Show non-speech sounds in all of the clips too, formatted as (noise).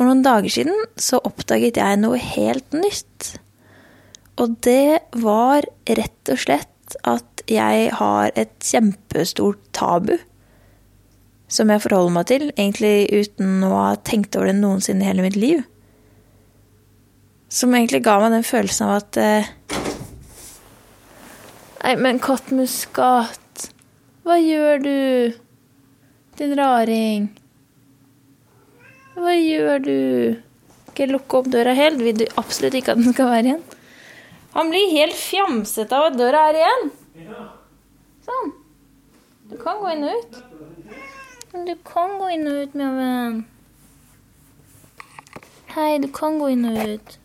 For noen dager siden så oppdaget jeg noe helt nytt. Og det var rett og slett at jeg har et kjempestort tabu. Som jeg forholder meg til, egentlig uten å ha tenkt over det noensinne i hele mitt liv. Som egentlig ga meg den følelsen av at eh, Nei, men kattmuskat, hva gjør du? Din raring. Hva gjør du? Ikke lukke opp døra helt? Vil du absolutt ikke at den skal være igjen? Han blir helt fjamsete av at døra er igjen. Sånn. Du kan gå inn og ut. Du kan gå inn og ut, min venn. Hei, du kan gå inn og ut.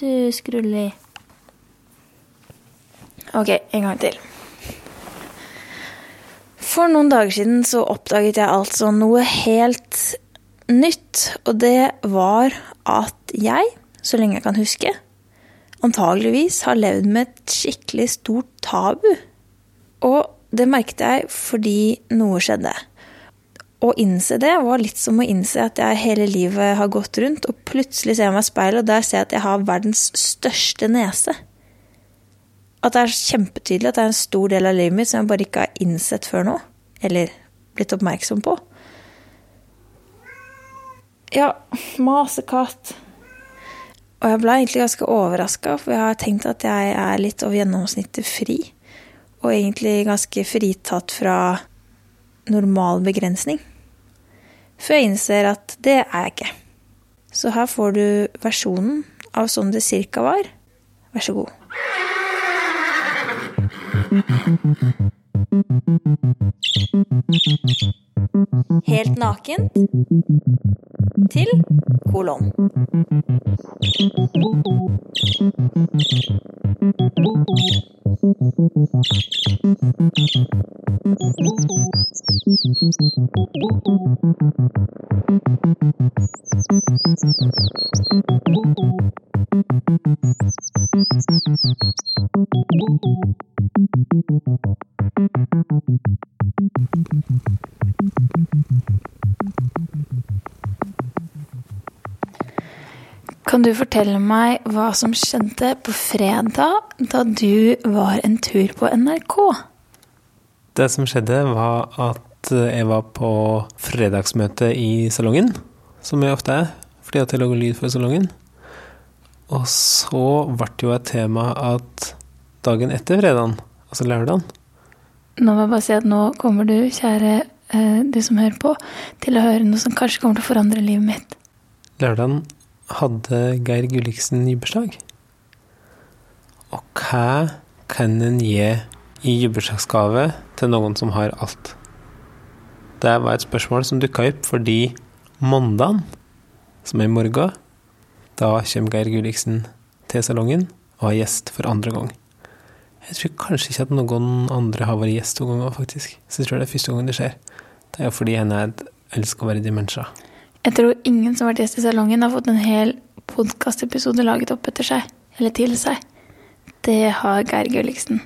Du skrulli. Ok, en gang til. For noen dager siden så oppdaget jeg altså noe helt nytt. Og det var at jeg, så lenge jeg kan huske, antageligvis har levd med et skikkelig stort tabu. Og det merket jeg fordi noe skjedde. Å innse det var litt som å innse at jeg hele livet har gått rundt, og plutselig ser jeg meg i speilet, og der ser jeg at jeg har verdens største nese. At det er kjempetydelig at det er en stor del av livet mitt som jeg bare ikke har innsett før nå. Eller blitt oppmerksom på. Ja, masekatt. Og jeg ble egentlig ganske overraska, for jeg har tenkt at jeg er litt over gjennomsnittet fri. Og egentlig ganske fritatt fra normal begrensning. Før jeg innser at det er jeg ikke. Så her får du versjonen av sånn det cirka var. Vær så god. Helt nakent til kolon. Kan du fortelle meg hva som skjedde på fredag da du var en tur på NRK? Det som skjedde, var at jeg var på fredagsmøte i salongen, som jeg ofte er, fordi at jeg lager lyd for salongen. Og så ble det jo et tema at dagen etter fredagen, altså lørdagen Nå må jeg bare si at nå kommer du, kjære eh, du som hører på, til å høre noe som kanskje kommer til å forandre livet mitt. Lørdagen hadde Geir Gulliksen jubileumsdag. Og hva kan en gi i jubileumsgave til noen som har alt? Det var et spørsmål som dukka opp fordi mandagen, som er i morgen, da kommer Geir Gulliksen til salongen og er gjest for andre gang. Jeg tror kanskje ikke at noen andre har vært gjest to ganger, faktisk. Så jeg tror det er første gang det skjer. Det er fordi henne elsker å være dimensjoner. Jeg tror ingen som har vært gjest i salongen, har fått en hel podkastepisode laget opp etter seg, eller til seg. Det har Geir Gulliksen.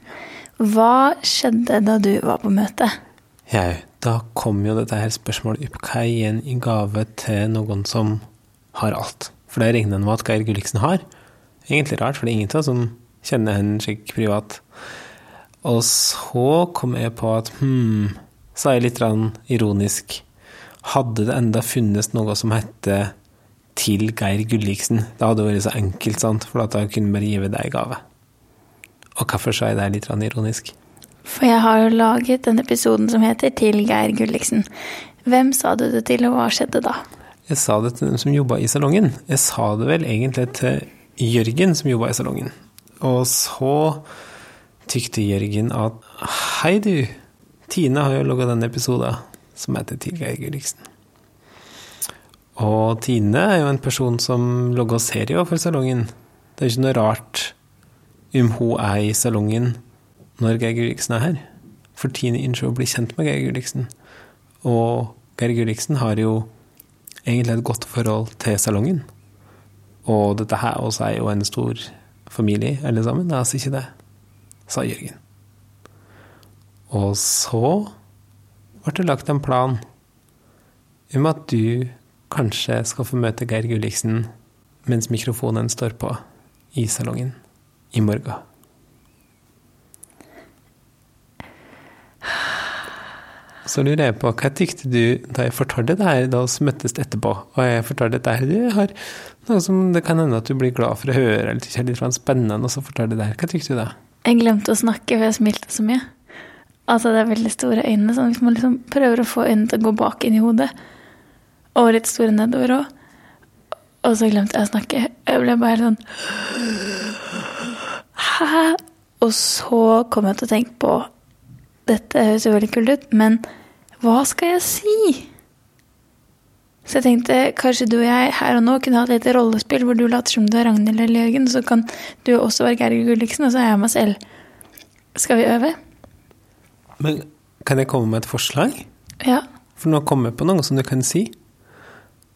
Hva skjedde da du var på møte? Ja, da kom jo dette her spørsmålet opp. Hva er igjen i gave til noen som har alt? For det regner en med at Geir Gulliksen har. Egentlig rart, for det er ingen som kjenner henne slik privat. Og så kom jeg på at hm, sa jeg litt ironisk hadde det enda funnes noe som hette til Geir Gulliksen. Det hadde vært så enkelt, sant? for da kunne bare gi deg gave. Og hvorfor sa jeg det litt ironisk? For jeg har jo laget den episoden som heter Til Geir Gulliksen. Hvem sa du det til, og hva skjedde da? Jeg sa det til dem som jobba i salongen. Jeg sa det vel egentlig til Jørgen, som jobba i salongen. Og så tykte Jørgen at Hei, du. Tine har jo laga denne episoden som heter Til Geir Gulliksen. Og Tine er jo en person som lager serier for salongen. Det er jo ikke noe rart om hun er i salongen når Geir Gulliksen er her. For Tine ønsker å bli kjent med Geir Gulliksen. Og Geir Gulliksen har jo egentlig et godt forhold til salongen. Og dette her også er jo en stor familie, alle sammen. Det altså ikke det, sa Jørgen. Og så ble det lagt en plan om at du kanskje skal få møte Geir Gulliksen mens mikrofonen står på i salongen i morgen. Så lurer jeg på, hva tykte du da jeg fortalte det her, da vi møttes etterpå, og jeg fortalte dette her, du har noe som det kan hende at du blir glad for å høre, eller tykker er litt spennende, og så fortalte det her. Hva tykte du da? Jeg glemte å snakke, for jeg smilte så mye. Altså, det er veldig store øyne, sånn hvis man liksom prøver å få øynene til å gå bak inn i hodet. Og litt store nedover òg. Og så glemte jeg å snakke. Jeg ble bare sånn Hæ? Og så kom jeg til å tenke på Dette høres jo veldig kult ut, men hva skal jeg si? Så jeg tenkte kanskje du og jeg her og nå kunne hatt et rollespill hvor du later som du er Ragnhild eller Jørgen, så kan du også være Geir Gulliksen, og så er jeg meg selv. Skal vi øve? Men kan jeg komme med et forslag? Ja. For nå kommer jeg på noe som du kan si.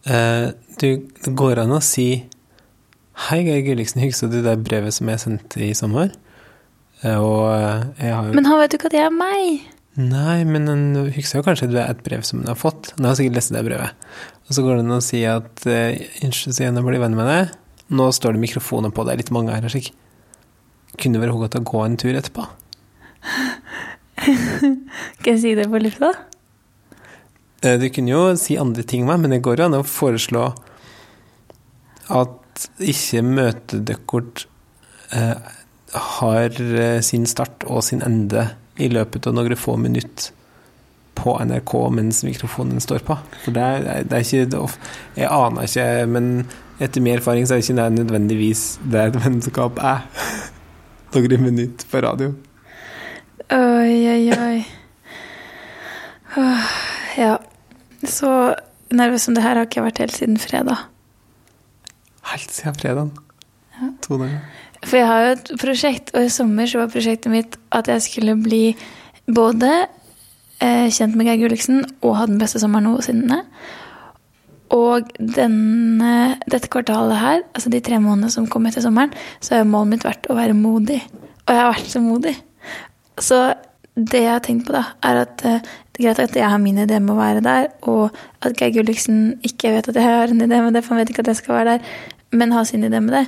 Uh, du, det går an å si Hei, Geir Gulliksen, husker du det brevet som jeg sendte i sommer? Uh, og eh, jeg har jo Men han vet jo ikke at det er meg. Nei, men han husker jo kanskje det er et brev som han har fått. Han har sikkert lest det brevet. Og så går det an å si at Unnskyld, uh, igjen å bli venn med deg. Nå står det mikrofoner på, det er litt mange her slik. Kunne vært godt å gå en tur etterpå. (laughs) Skal jeg si det på lufta? Du kunne jo si andre ting med, men det går jo an å foreslå at ikke møtedøkkort eh, har sin start og sin ende i løpet av noen få minutter på NRK mens mikrofonen står på. For det er, det er ikke Jeg aner ikke, men etter min erfaring så er det ikke nødvendigvis det et vennskap er. (laughs) Noen minutter på radio. Oi, oi, oi. Ja. Så nervøs som det her har ikke vært helt siden fredag. Helt siden fredag? Ja. To dager. For jeg har jo et prosjekt, og i sommer så var prosjektet mitt at jeg skulle bli både eh, kjent med Geir Gulliksen og ha den beste sommeren noensinne. Og denne, dette kvartalet her, altså de tre månedene som kom etter sommeren, så har målet mitt vært å være modig. Og jeg har vært så modig. Så det jeg har tenkt på, da, er at eh, det er greit at jeg har min idé med å være der, og at Geir Gulliksen ikke vet at jeg har en idé med det, for han vet ikke at jeg skal være der, men har sin idé med det.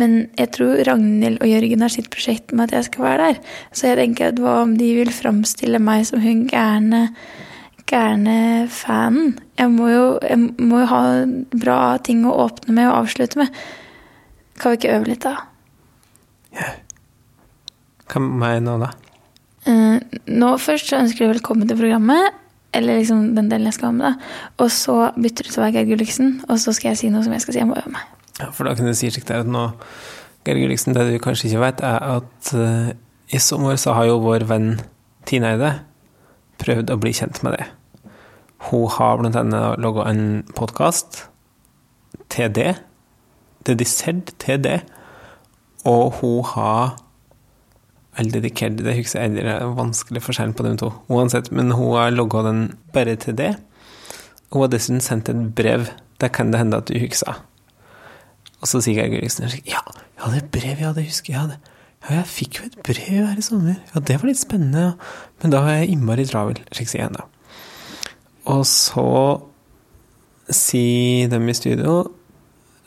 Men jeg tror Ragnhild og Jørgen har sitt prosjekt med at jeg skal være der. Så jeg tenker at hva om de vil framstille meg som hun gærne, gærne fanen? Jeg må, jo, jeg må jo ha bra ting å åpne med og avslutte med. Kan vi ikke øve litt, da? Ja. Hva mener du da? Uh, nå først så ønsker jeg velkommen til programmet. Eller liksom den delen jeg skal ha med, da. Og så bytter du til å være Geir Gulliksen, og så skal jeg si noe som jeg skal si. Jeg må øve meg. Ja, for da kan du si slik der at nå, Geir Gulliksen, det du kanskje ikke vet, er at uh, i sommer så har jo vår venn Tine Eide prøvd å bli kjent med det. Hun har blant annet laga en podkast, TD, Dedisert TD, og hun har eller dedikert, det husker jeg, det er vanskelig forskjellen på de to. Uansett, men hun har logga den bare til det. Hun har dessuten sendt et brev. Det kan det hende at du husker. Og så sier Geir Gulliksen ja, ja, det brevet, ja, det husker jeg. Det. Ja, jeg fikk jo et brev her i sommer. Ja, det var litt spennende. Ja. Men da var jeg innmari travel, slik sier jeg da. Og så sier dem i studio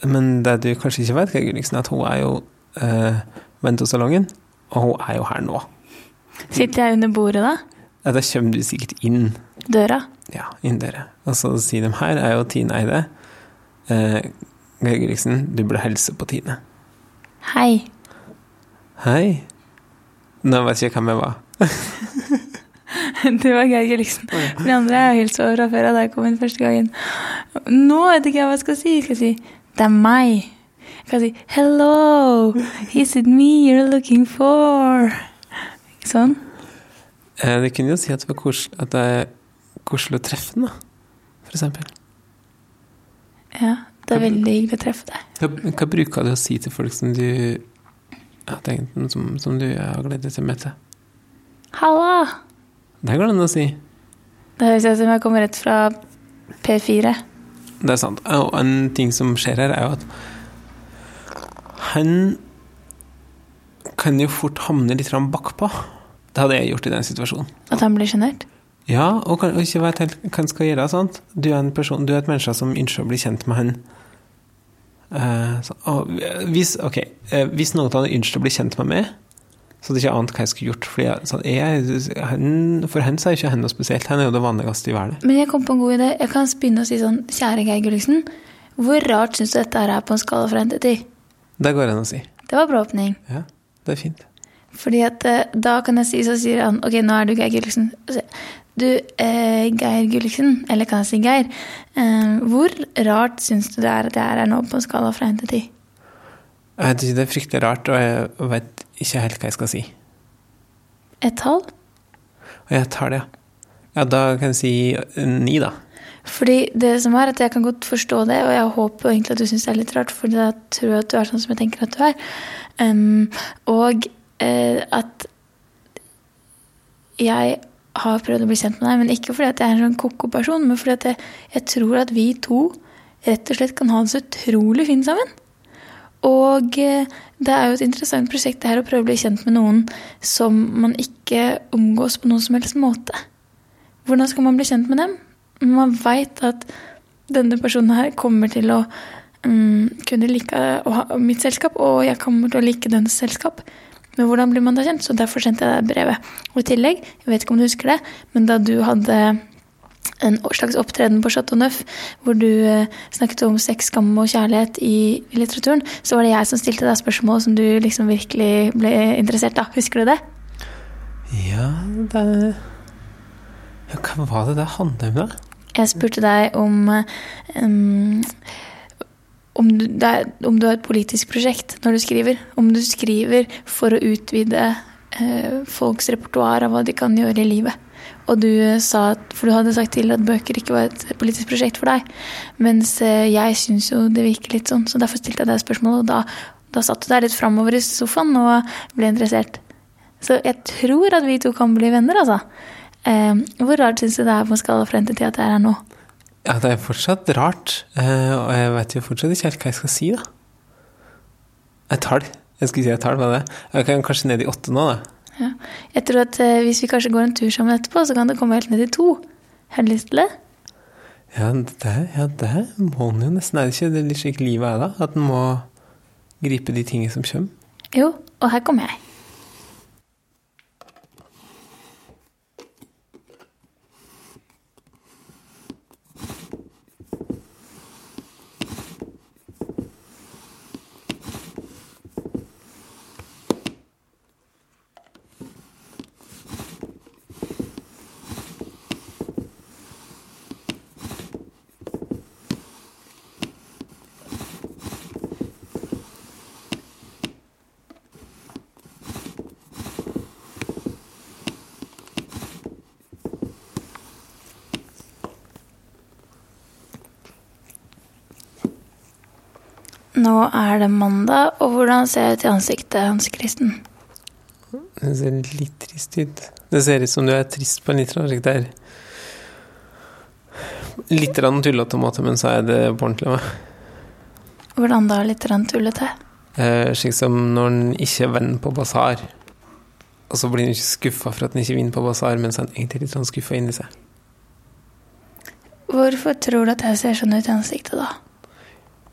Men det du kanskje ikke vet, Geir Gulliksen, at hun er jo eh, venn til salongen. Og hun er jo her nå. Sitter jeg under bordet, da? Ja, Da kommer du sikkert inn. Døra? Ja, inn døra. Og så sier de her er jo Tine Eide. Eh, Geir du burde hilse på Tine. Hei. Hei. Nå vet jeg ikke hvem jeg var. (laughs) det var Geir Gulliksen. De andre har jeg hilst på fra før da jeg kom inn første gangen. Nå vet jeg ikke hva jeg skal si. Jeg skal si det er meg. Kan si 'Hello, is it me you're looking for?' Sånn. Eh, det kunne jo si at det koselig, at det er koselig å treffe den, da. For eksempel. Ja, det er veldig hyggelig å treffe deg. Hva, hva bruker du å si til folk som du har tenkt, som, som du har gledet deg til å møte? Halla! Det går det an å si. Det høres ut som jeg kommer rett fra P4. Det er sant. Og en ting som skjer her, er jo at han kan jo fort havne litt bakpå. Det hadde jeg gjort i den situasjonen. At han blir sjenert? Ja, og, kan, og ikke vet helt hva han skal gjøre. Sant? Du er en person, du er et menneske som ønsker å bli kjent med han. Uh, så, og, hvis, ok, uh, hvis noen hadde ønsket å bli kjent med meg, så hadde jeg ikke ant hva jeg skulle gjort. Fordi jeg, sånn, jeg, han, for henne så er ikke han noe spesielt. Han er jo det vanligste i verden. Men jeg kom på en god idé. Jeg kan begynne å si sånn Kjære Geir Gulliksen, hvor rart syns du dette er på en skala fra 1 til 10? Det går an å si. Det var bra åpning. Ja, det er fint. Fordi at eh, da kan jeg si, så sier han Ok, nå er du Geir Gulliksen. Du, eh, Geir Gulliksen, eller kan jeg si Geir, eh, hvor rart syns du det er at jeg er her nå på en skala fra 1 til 10? Jeg syns det er fryktelig rart, og jeg vet ikke helt hva jeg skal si. Et tall? Og jeg tar det, ja. Ja, da kan jeg si ni, da. Fordi det som er at Jeg kan godt forstå det, og jeg håper egentlig at du syns det er litt rart, for da tror jeg at du er sånn som jeg tenker at du er. Um, og uh, at jeg har prøvd å bli kjent med deg, men ikke fordi at jeg er en sånn ko-ko person, men fordi at jeg, jeg, tror at vi to rett og slett kan ha det så utrolig fint sammen. Og uh, det er jo et interessant prosjekt det her å prøve å bli kjent med noen som man ikke omgås på noen som helst måte. Hvordan skal man bli kjent med dem? Man veit at denne personen her kommer til å um, kunne like ha mitt selskap, og jeg kommer til å like dennes selskap. Men hvordan blir man da kjent? Så derfor sendte jeg deg brevet. Og i tillegg, jeg vet ikke om du husker det, men da du hadde en slags opptreden på Chateau Neuf hvor du eh, snakket om sex, skam og kjærlighet i, i, litteraturen, så var det jeg som stilte deg spørsmål som du liksom virkelig ble interessert av. Husker du det? Ja, det Hva var det det handlet om, da? Jeg spurte deg om um, om du, er, om du, har et politisk prosjekt når du skriver. Om du skriver for å utvide uh, folks repertoar av hva de kan gjøre i livet. Og du sa at, For du hadde sagt til at bøker ikke var et politisk prosjekt for deg. Mens eh, jeg syns jo det virker litt sånn, så derfor stilte jeg deg spørsmål. Og da, da satt du der litt framover i sofaen og ble interessert. Så jeg tror at vi to kan bli venner, altså. Eh, hvor rart syns du det er på en skala fra 1 til at jeg er her nå? Ja, det er fortsatt rart. Eh, og jeg vet jo fortsatt ikke helt hva jeg skal si, da. Et tall. Jeg skulle si et tall, hva det? Jeg kan kanskje ned i åtte nå, da. Ja. Jeg tror at eh, hvis vi kanskje går en tur sammen etterpå, så kan det komme helt ned i to. Har du lyst til det? Ja, det, ja, det må en jo nesten. Er det ikke det litt slik livet er, da? At en må gripe de tingene som kommer? Jo, og her kommer jeg. Nå er det mandag, og hvordan ser det ut i ansiktet, Hans Kristen? Det ser litt trist ut. Det ser ut som du er trist på en litt slik der Litt tullete måte, men så er det på ordentlig. Hvordan da litt tullete? Eh, slik som når en ikke vinner på basar. Og så blir en ikke skuffa for at en ikke vinner på basar, mens en egentlig er litt skuffa inni seg. Hvorfor tror du at jeg ser sånn ut i ansiktet, da?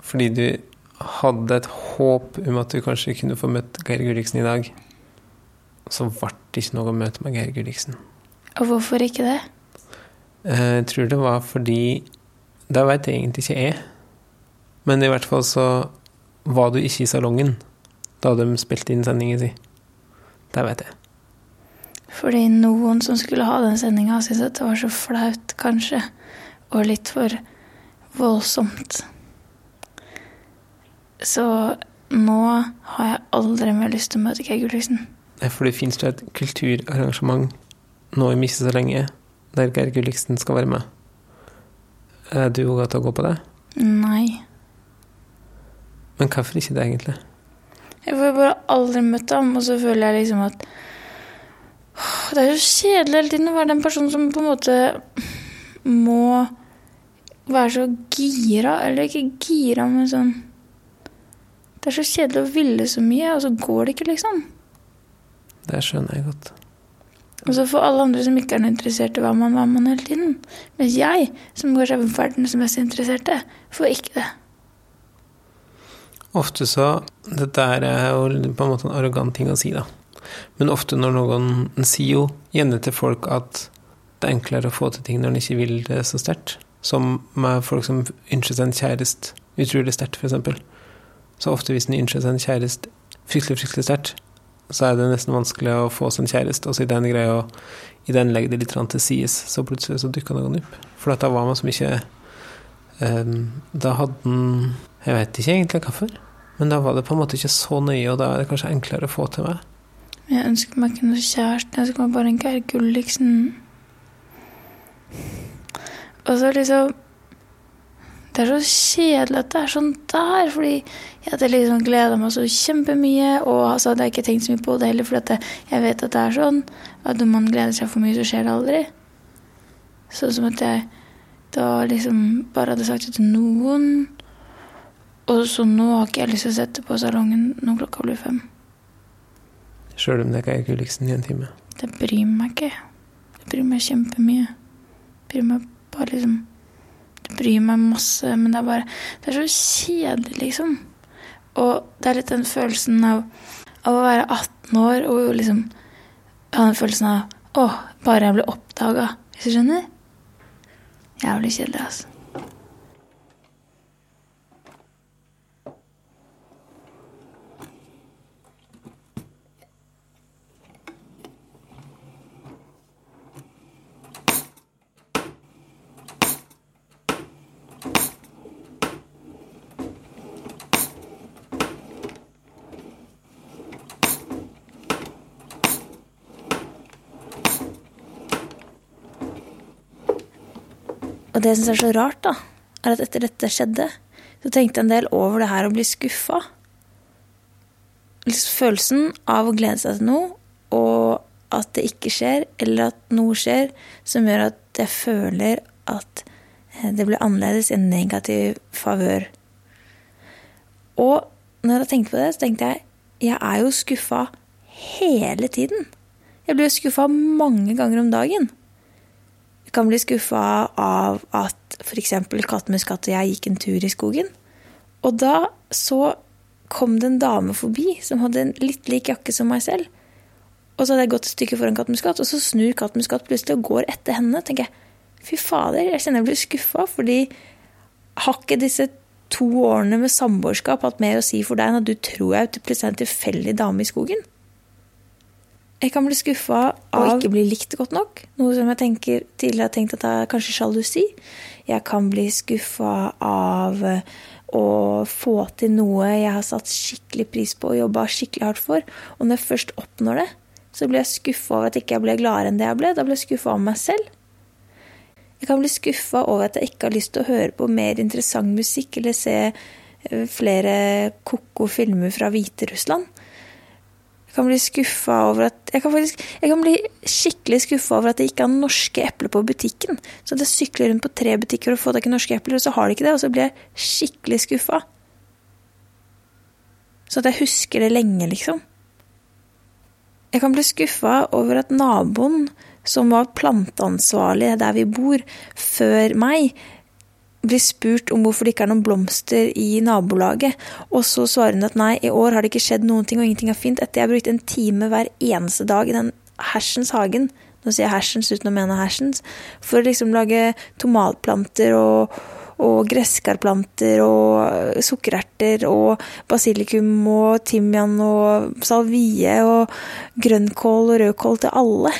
Fordi du hadde et håp om at du kanskje kunne få møtt Geir Gulliksen i dag. Så ble det ikke noe å møte med Geir Gulliksen. Og hvorfor ikke det? Eh, jeg tror det var fordi Det vet jeg egentlig ikke jeg. Men i hvert fall så var du ikke i salongen da de spilte inn sendingen sin. Det vet jeg. Fordi noen som skulle ha den sendinga, syntes at det var så flaut, kanskje. Og litt for voldsomt. Så nå har jeg aldri mer lyst til å møte Geir Gulliksen. For det finnes et kulturarrangement nå i ikke så lenge der Geir Gulliksen skal være med. Er du òg til å gå på det? Nei. Men hvorfor ikke det, egentlig? Jeg får bare aldri møtt ham, og så føler jeg liksom at Det er jo kjedelig hele tiden å være den personen som på en måte må være så gira, eller ikke gira, men sånn det er så kjedelig å ville så mye, og så går det ikke, liksom. Det skjønner jeg godt. Og så for alle andre som ikke er noe interessert i hva man hva man hele tiden. Mens jeg, som kanskje er verdens mest interesserte, får ikke det. Ofte så Dette er jo på en måte en arrogant ting å si, da. Men ofte når noen en sier jo gjerne til folk at det er enklere å få til ting når en ikke vil det så sterkt. Som med folk som ønsker seg en kjæreste utrolig sterkt, f.eks. Så ofte hvis en ønsker seg en kjæreste fryktelig, fryktelig sterkt, så er det nesten vanskelig å få seg en kjæreste. Og så i den greia i den legger det litt til sides, så plutselig så dukka noen opp. For da var man som ikke um, Da hadde en Jeg vet ikke egentlig hvorfor, men da var det på en måte ikke så nøye, og da er det kanskje enklere å få til meg. Jeg ønsker meg ikke noe kjæreste, jeg ønsker meg bare en Geir Gulliksen. Og så liksom Det er så kjedelig at det er sånn der, fordi jeg liksom gleda meg så kjempemye, og så hadde jeg ikke tenkt så mye på det heller, for jeg vet at det er sånn at når man gleder seg for mye, så skjer det aldri. Sånn som at jeg da liksom bare hadde sagt det til noen, og så nå har ikke jeg lyst til å sette på salongen når klokka blir fem. Sjøl om det ikke er Gulliksen i en time? Det bryr meg ikke. Det bryr meg kjempemye. Det bryr meg bare liksom bryr meg masse, men det er bare Det er så kjedelig, liksom. Og det er litt den følelsen av, av å være 18 år og liksom ha den følelsen av Å, bare jeg ble oppdaga. Hvis du skjønner? Jævlig kjedelig, altså. Og det jeg syns er så rart, da, er at etter dette skjedde, så tenkte jeg en del over det her å bli skuffa. Følelsen av å glede seg til noe, og at det ikke skjer, eller at noe skjer som gjør at jeg føler at eh, det blir annerledes i en negativ favør. Og når jeg tenkte på det, så tenkte jeg jeg er jo skuffa hele tiden. Jeg blir skuffa mange ganger om dagen kan bli skuffa av at f.eks. Kattemuskat og jeg gikk en tur i skogen. Og da så kom det en dame forbi som hadde en litt lik jakke som meg selv. Og så hadde jeg gått et stykke foran Kattemuskat, og så snur Kattemuskat plutselig og går etter henne. tenker jeg, Fy fader, jeg kjenner jeg blir skuffa, fordi har ikke disse to årene med samboerskap hatt mer å si for deg enn at du tror jeg er plutselig en tilfeldig dame i skogen? Jeg kan bli skuffa av å ikke bli likt godt nok. Noe som jeg tenker, tidligere har tenkt at det er kanskje sjalusi. Jeg kan bli skuffa av eh, å få til noe jeg har satt skikkelig pris på og jobba skikkelig hardt for. Og når jeg først oppnår det, så blir jeg skuffa over at jeg ikke ble gladere enn det jeg ble. Da blir jeg skuffa av meg selv. Jeg kan bli skuffa over at jeg ikke har lyst til å høre på mer interessant musikk eller se eh, flere ko-ko filmer fra Hviterussland. Jeg kan bli skuffa over at jeg kan, faktisk, jeg kan bli skikkelig skuffa over at det ikke har norske epler på butikken. Så at jeg sykler rundt på tre butikker og får tak i norske epler, og så har de ikke det, og så blir jeg skikkelig skuffa. Så at jeg husker det lenge, liksom. Jeg kan bli skuffa over at naboen, som var planteansvarlig der vi bor, før meg, blir spurt om hvorfor det ikke er noen blomster i nabolaget, og så svarer hun at nei, i år har det ikke skjedd noen ting, og ingenting er fint, etter jeg har brukt en time hver eneste dag i den hersens hagen, nå sier jeg hersens uten å mene hersens, for å liksom lage tomatplanter og, og gresskarplanter og sukkererter og basilikum og timian og salvie og grønnkål og rødkål til alle.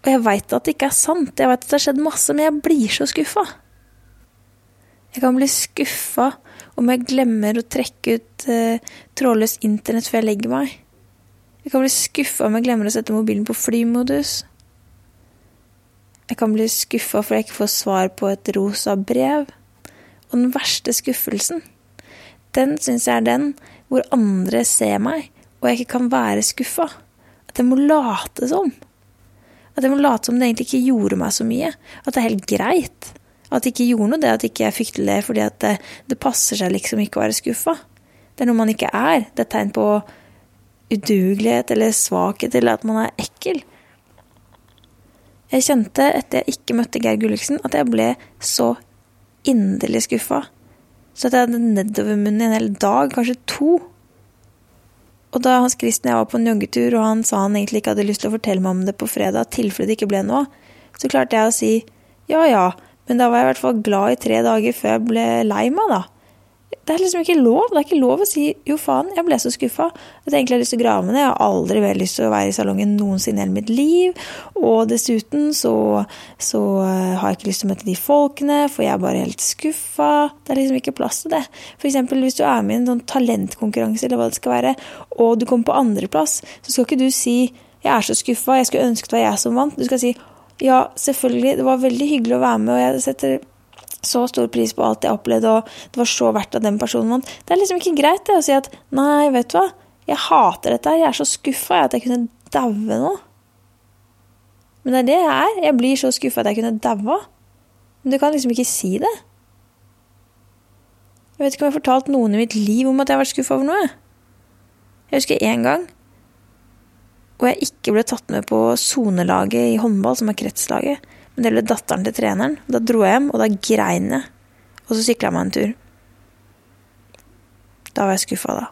Og jeg veit at det ikke er sant, jeg veit at det har skjedd masse, men jeg blir så skuffa. Jeg kan bli skuffa om jeg glemmer å trekke ut eh, trådløst internett før jeg legger meg. Jeg kan bli skuffa om jeg glemmer å sette mobilen på flymodus. Jeg kan bli skuffa fordi jeg ikke får svar på et rosa brev. Og den verste skuffelsen, den syns jeg er den hvor andre ser meg, og jeg ikke kan være skuffa. At jeg må late som. At jeg må late som det egentlig ikke gjorde meg så mye. At det er helt greit. At det ikke gjorde noe, det at ikke jeg fikk til det fordi det, det passer seg liksom ikke å være skuffa. Det er noe man ikke er. Det er tegn på udugelighet eller svakhet eller at man er ekkel. Jeg kjente etter jeg ikke møtte Geir Gulliksen, at jeg ble så inderlig skuffa. Så at jeg hadde nedovermunn i en hel dag, kanskje to. Og da Hans Christen og jeg var på en joggetur, og han sa han egentlig ikke hadde lyst til å fortelle meg om det på fredag, tilfelle det ikke ble noe, så klarte jeg å si ja ja, men da var jeg i hvert fall glad i tre dager før jeg ble lei meg, da. Det er liksom ikke lov. Det er ikke lov å si 'jo, faen, jeg ble så skuffa'. At jeg egentlig har lyst til å grave med det. Jeg har aldri vel lyst til å være i salongen noensinne i hele mitt liv. Og dessuten så, så eh, har jeg ikke lyst til å møte de folkene, for jeg er bare helt skuffa. Det er liksom ikke plass til det. Eksempel hvis du er med i en sånn talentkonkurranse, eller hva det skal være, og du kommer på andreplass, så skal ikke du si 'jeg er så skuffa, jeg skulle ønske det var jeg som vant'. Du skal si 'ja, selvfølgelig, det var veldig hyggelig å være med', og jeg setter så stor pris på alt jeg opplevde, og det var så verdt at den personen vant. Det er liksom ikke greit det å si at nei, vet du hva, jeg hater dette her, jeg er så skuffa at jeg kunne daue nå. Men det er det jeg er. Jeg blir så skuffa at jeg kunne daua. Men du kan liksom ikke si det. Jeg vet ikke om jeg har fortalt noen i mitt liv om at jeg har vært skuffa over noe. Jeg husker én gang hvor jeg ikke ble tatt med på sonelaget i håndball, som er kretslaget. Men det ble datteren til treneren. Da dro jeg hjem, og da grein jeg. Og så sykla jeg meg en tur. Da var jeg skuffa, da.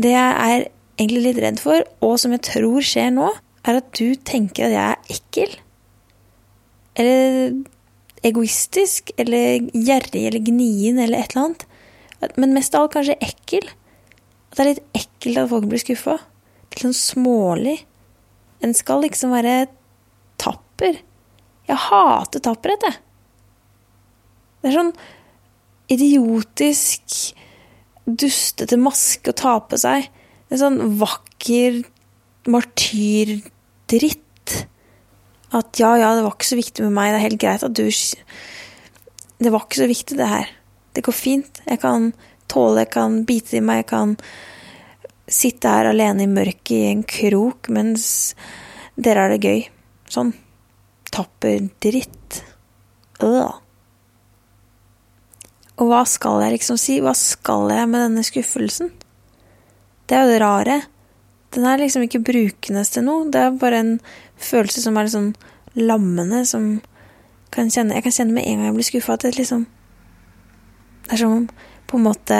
Det jeg er egentlig litt redd for, og som jeg tror skjer nå, er at du tenker at jeg er ekkel. Eller egoistisk, eller gjerrig, eller gnien, eller et eller annet. Men mest av alt kanskje ekkel. At det er litt ekkelt at folk blir skuffa. Litt sånn smålig. En skal liksom være tapper. Jeg hater tapperhet, jeg. Det er sånn idiotisk, dustete maske å ta på seg. En sånn vakker martyrdritt. At ja, ja, det var ikke så viktig med meg, det er helt greit at du Det var ikke så viktig, det her. Det går fint. Jeg kan tåle, jeg kan bite i meg, jeg kan sitte her alene i mørket i en krok mens dere har det gøy. Sånn tapper dritt. Øh. Og hva skal jeg liksom si? Hva skal jeg med denne skuffelsen? Det er jo det rare. Den er liksom ikke brukende til noe. Det er bare en følelse som er litt sånn lammende, som kan kjenne Jeg kan kjenne med en gang jeg blir skuffa, at det liksom Det er som på en måte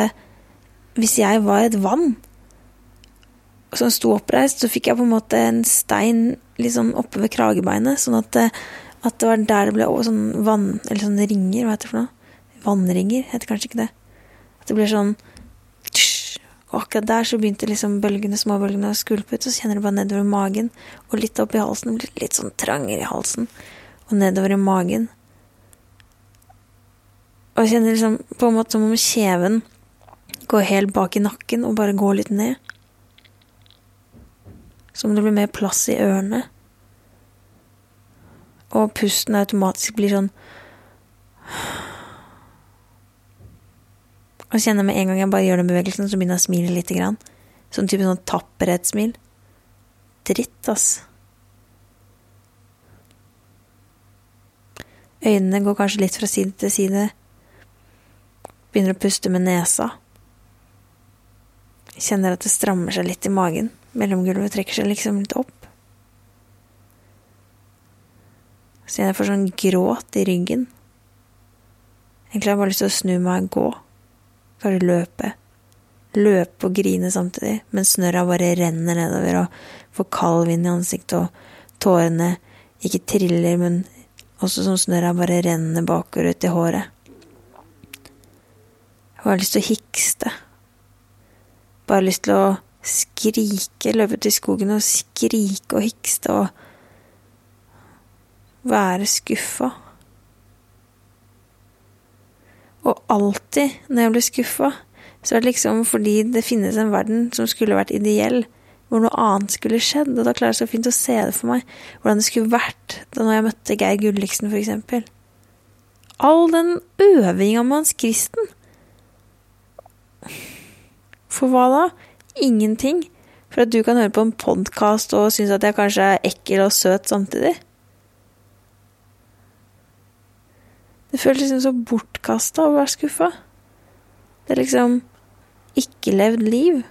Hvis jeg var et vann som sto oppreist, så fikk jeg på en måte en stein litt sånn oppe ved kragebeinet, sånn at, eh, at det var der det ble sånn vann... Eller sånne ringer, hva heter det for noe? Vannringer, heter kanskje ikke det. At det ble sånn Og akkurat der så begynte liksom bølgene, småbølgene å skulpe ut, så kjenner du bare nedover magen, og litt opp i halsen. Blir litt sånn trangere i halsen, og nedover i magen. Og jeg kjenner liksom på en måte som om kjeven går helt bak i nakken og bare går litt ned. Som om det blir mer plass i ørene. Og pusten automatisk blir sånn Og kjenner med en gang jeg bare gjør den bevegelsen, så begynner jeg å smile lite grann. Sånn type sånn tapperhetssmil. Dritt, ass. Øynene går kanskje litt fra side til side. Begynner å puste med nesa. Kjenner at det strammer seg litt i magen. Mellomgulvet trekker seg liksom litt opp. Så jeg får sånn gråt i ryggen. Egentlig har jeg bare lyst til å snu meg og gå. Bare løpe. Løpe og grine samtidig, mens snørra bare renner nedover og får kald vind i ansiktet, og tårene ikke triller, men også som snørra bare renner bakover ut i håret. Jeg har lyst til å hikste. Bare lyst til å skrike, løpe ut i skogen og skrike og hikste og være skuffa. Og alltid når jeg blir skuffa, så er det liksom fordi det finnes en verden som skulle vært ideell, hvor noe annet skulle skjedd, og da klarer jeg så fint å se det for meg, hvordan det skulle vært da når jeg møtte Geir Gulliksen, for eksempel. All den øvinga med Hans Kristen. For hva da? ingenting for at du kan høre på en podkast og synes at jeg kanskje er ekkel og søt samtidig. Det føles liksom så bortkasta å være skuffa. Det er liksom ikke-levd liv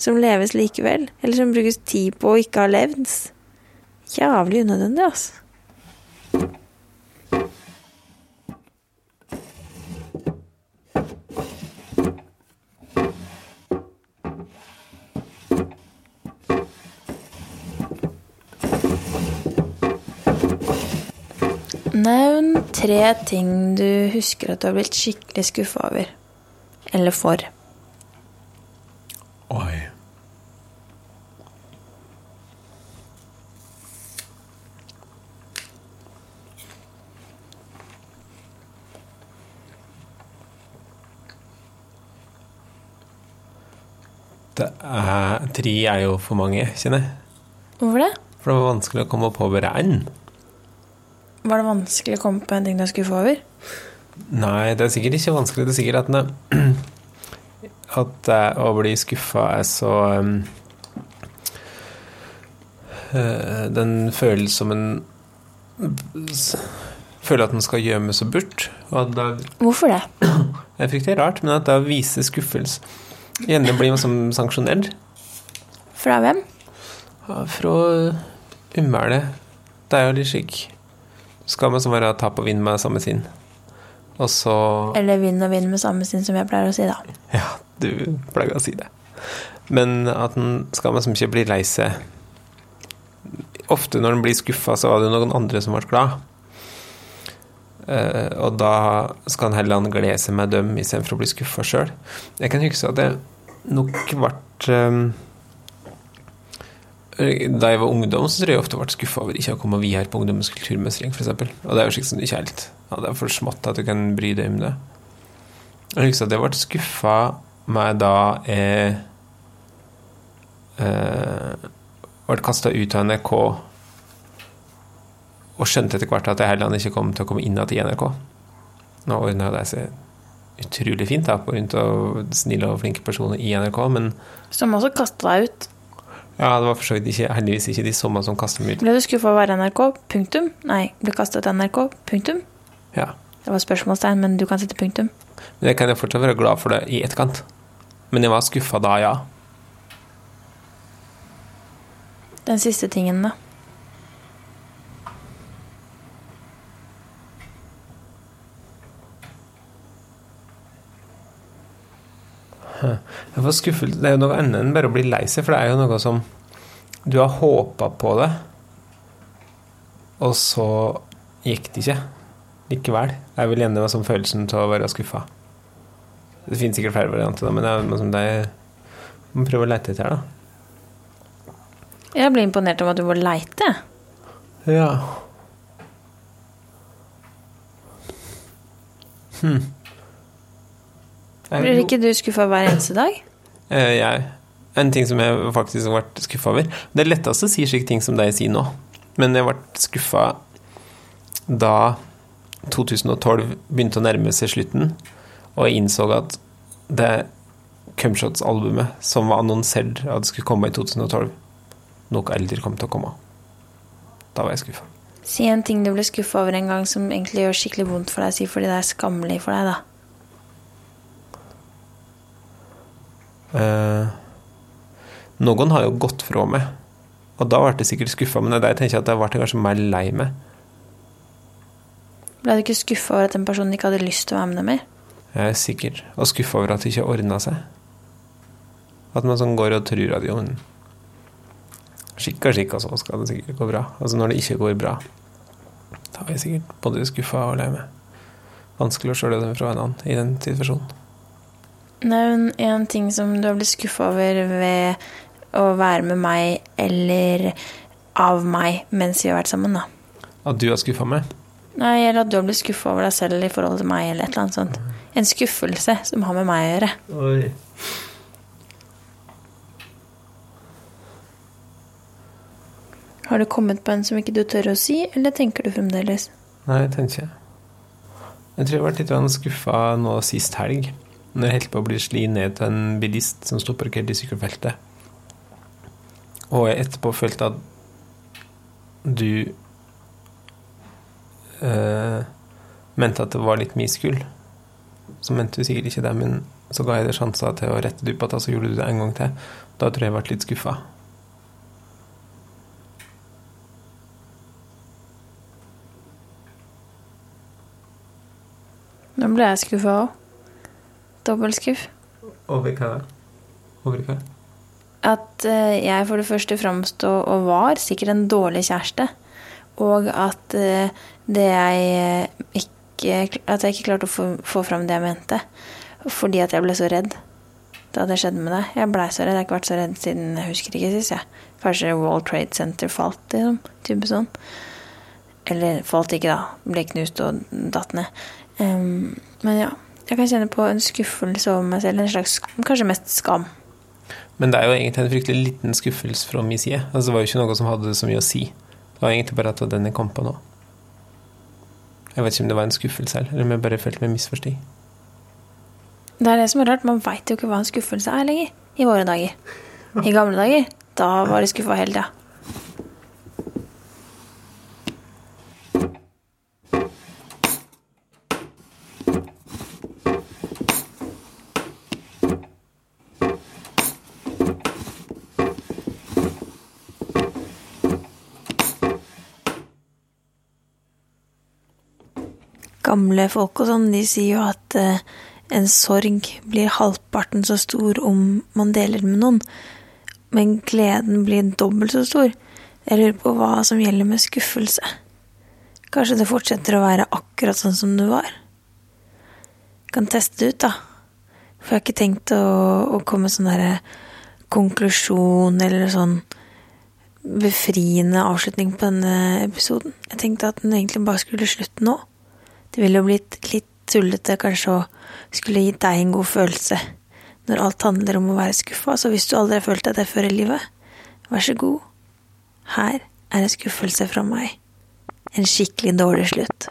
som leves likevel, eller som brukes tid på å ikke ha levd. Jævlig unødvendig, altså. Nevn tre ting du husker at du har blitt skikkelig skuffa over. Eller for. Oi. Det er, tre er jo for mange, kjenner jeg. Hvorfor det? For det var vanskelig å komme på bare én. Var det vanskelig å komme på en ting du er skuffa over? Nei, det er sikkert ikke vanskelig. Det er sikkert at, ne, at eh, å bli skuffa er så um, eh, Den føles som en Føler at den skal gjemmes og bort. Og da, Hvorfor det? (clears throat) jeg fikk det rart, men at da viser skuffelse Gjerne blir man som sanksjonert Fra hvem? fra umælet. Det er jo litt slik. Skal man så være tap og vinn med samme sinn. Og så Eller vind og vind med samme sinn, som jeg pleier å si, da. (laughs) Ja, du pleier å si det. Men at en skal man som ikke bli lei seg Ofte når en blir skuffa, så var det noen andre som ble glad. Uh, og da skal en heller glede seg med dem istedenfor å bli skuffa sjøl. Jeg kan huske at det nok ble eh, Da jeg var ungdom, så tror jeg jeg ofte ble skuffa over ikke å komme videre på ungdommens kulturmestring, f.eks. Og det er jo slik som ikke helt ja, Det er for smått at du kan bry deg om det. Jeg husker at jeg ble skuffa meg da jeg eh, ble kasta ut av NRK og skjønte etter hvert at jeg heller ikke kom til å komme inn igjen i NRK. Nå ordna det seg utrolig fint da, grunn av snille og flinke personer i NRK, men Som også kasta deg ut. Ja, det var for så vidt ikke, heldigvis ikke de samme som kasta meg ut. Ble du skuffa over NRK? Punktum. Nei, ble kastet NRK? Punktum. Ja. Det var spørsmålstegn, men du kan sette punktum. Men jeg kan jo fortsatt være glad for det i etterkant. Men jeg var skuffa da, ja. Den siste tingen, da. Jeg var skuffelse. Det er jo noe annet enn bare å bli lei seg, for det er jo noe som Du har håpa på det, og så gikk det ikke likevel. Jeg vil gjerne være som følelsen av å være skuffa. Det finnes sikkert flere varianter, men det er noe som det må prøve å lete etter, da. Jeg ble imponert over at du var leite. Ja. Hm. Blir ikke du skuffa hver eneste dag? Eh, jeg. En ting som jeg faktisk har vært skuffa over Det er lettest å si slike ting som det jeg sier nå, men jeg ble skuffa da 2012 begynte å nærme seg slutten, og jeg innså at det Cumshots-albumet som var annonsert at det skulle komme i 2012, nok aldri kom til å komme. Da var jeg skuffa. Si en ting du ble skuffa over en gang som egentlig gjør skikkelig vondt for deg. Si fordi det er skammelig for deg, da. Noen har jo gått fra meg, og da ble jeg sikkert skuffa, men det er der jeg tenker at jeg ble kanskje mer lei meg. Ble du ikke skuffa over at den personen ikke hadde lyst til å være med deg mer? Jeg er sikker. Og skuffa over at det ikke ordna seg. At man sånn går og tror at jo, men skikka skikka, så skal det sikkert gå bra. Altså når det ikke går bra, da er jeg sikkert både skuffa og lei meg. Vanskelig å skjøle det fra hverandre i den situasjonen. Nevn en ting som du har blitt skuffa over ved å være med meg eller av meg mens vi har vært sammen, da. At du har skuffa meg? Nei, eller at du har blitt skuffa over deg selv i forhold til meg, eller et eller annet sånt. En skuffelse som har med meg å gjøre. Oi. Har du kommet på en som ikke du tør å si, eller tenker du fremdeles? Nei, jeg tenker ikke. Jeg tror jeg ble litt skuffa nå sist helg. Når jeg holdt på å bli slitt ned av en bilist som sto parkert i sykkelfeltet. Og jeg etterpå følte at du øh, mente at det var litt min skyld. Så mente du sikkert ikke det, men så ga jeg deg sjanser til å rette du på det, så gjorde du det en gang til. Da tror jeg jeg ble litt skuffa. Nå ble jeg skuffa òg. Dobbeltskuff. Over hva? Over hva? At eh, jeg for det første framsto og var sikkert en dårlig kjæreste. Og at eh, det jeg eh, ikke At jeg ikke klarte å få, få fram det jeg mente. Fordi at jeg ble så redd da det skjedde med deg. Jeg blei så redd. Jeg har ikke vært så redd siden jeg husker ikke sist. Jeg. Kanskje World Trade Center falt, liksom. Type sånn. Eller falt ikke, da. Ble knust og datt ned. Um, men ja. Jeg kan kjenne på en skuffelse over meg selv. En slags kanskje mest skam. Men det er jo egentlig en fryktelig liten skuffelse fra min side. Altså, det var jo ikke noe som hadde så mye å si. Det var egentlig bare at den jeg kom på nå. Jeg vet ikke om det var en skuffelse eller om jeg bare følte meg misforstått. Det er det som er rart. Man veit jo ikke hva en skuffelse er lenger. I våre dager. I gamle dager, da var det skuffa hele tida. Gamle folk og sånn, de sier jo at eh, en sorg blir halvparten så stor om man deler med noen, men gleden blir dobbelt så stor. Jeg lurer på hva som gjelder med skuffelse. Kanskje det fortsetter å være akkurat sånn som det var. Jeg Kan teste det ut, da. For jeg har ikke tenkt å, å komme sånn derre konklusjon eller sånn befriende avslutning på denne episoden. Jeg tenkte at den egentlig bare skulle slutte nå. Det ville jo blitt litt tullete kanskje å skulle gitt deg en god følelse når alt handler om å være skuffa. Så hvis du aldri har følt deg det før i livet, vær så god. Her er en skuffelse fra meg. En skikkelig dårlig slutt.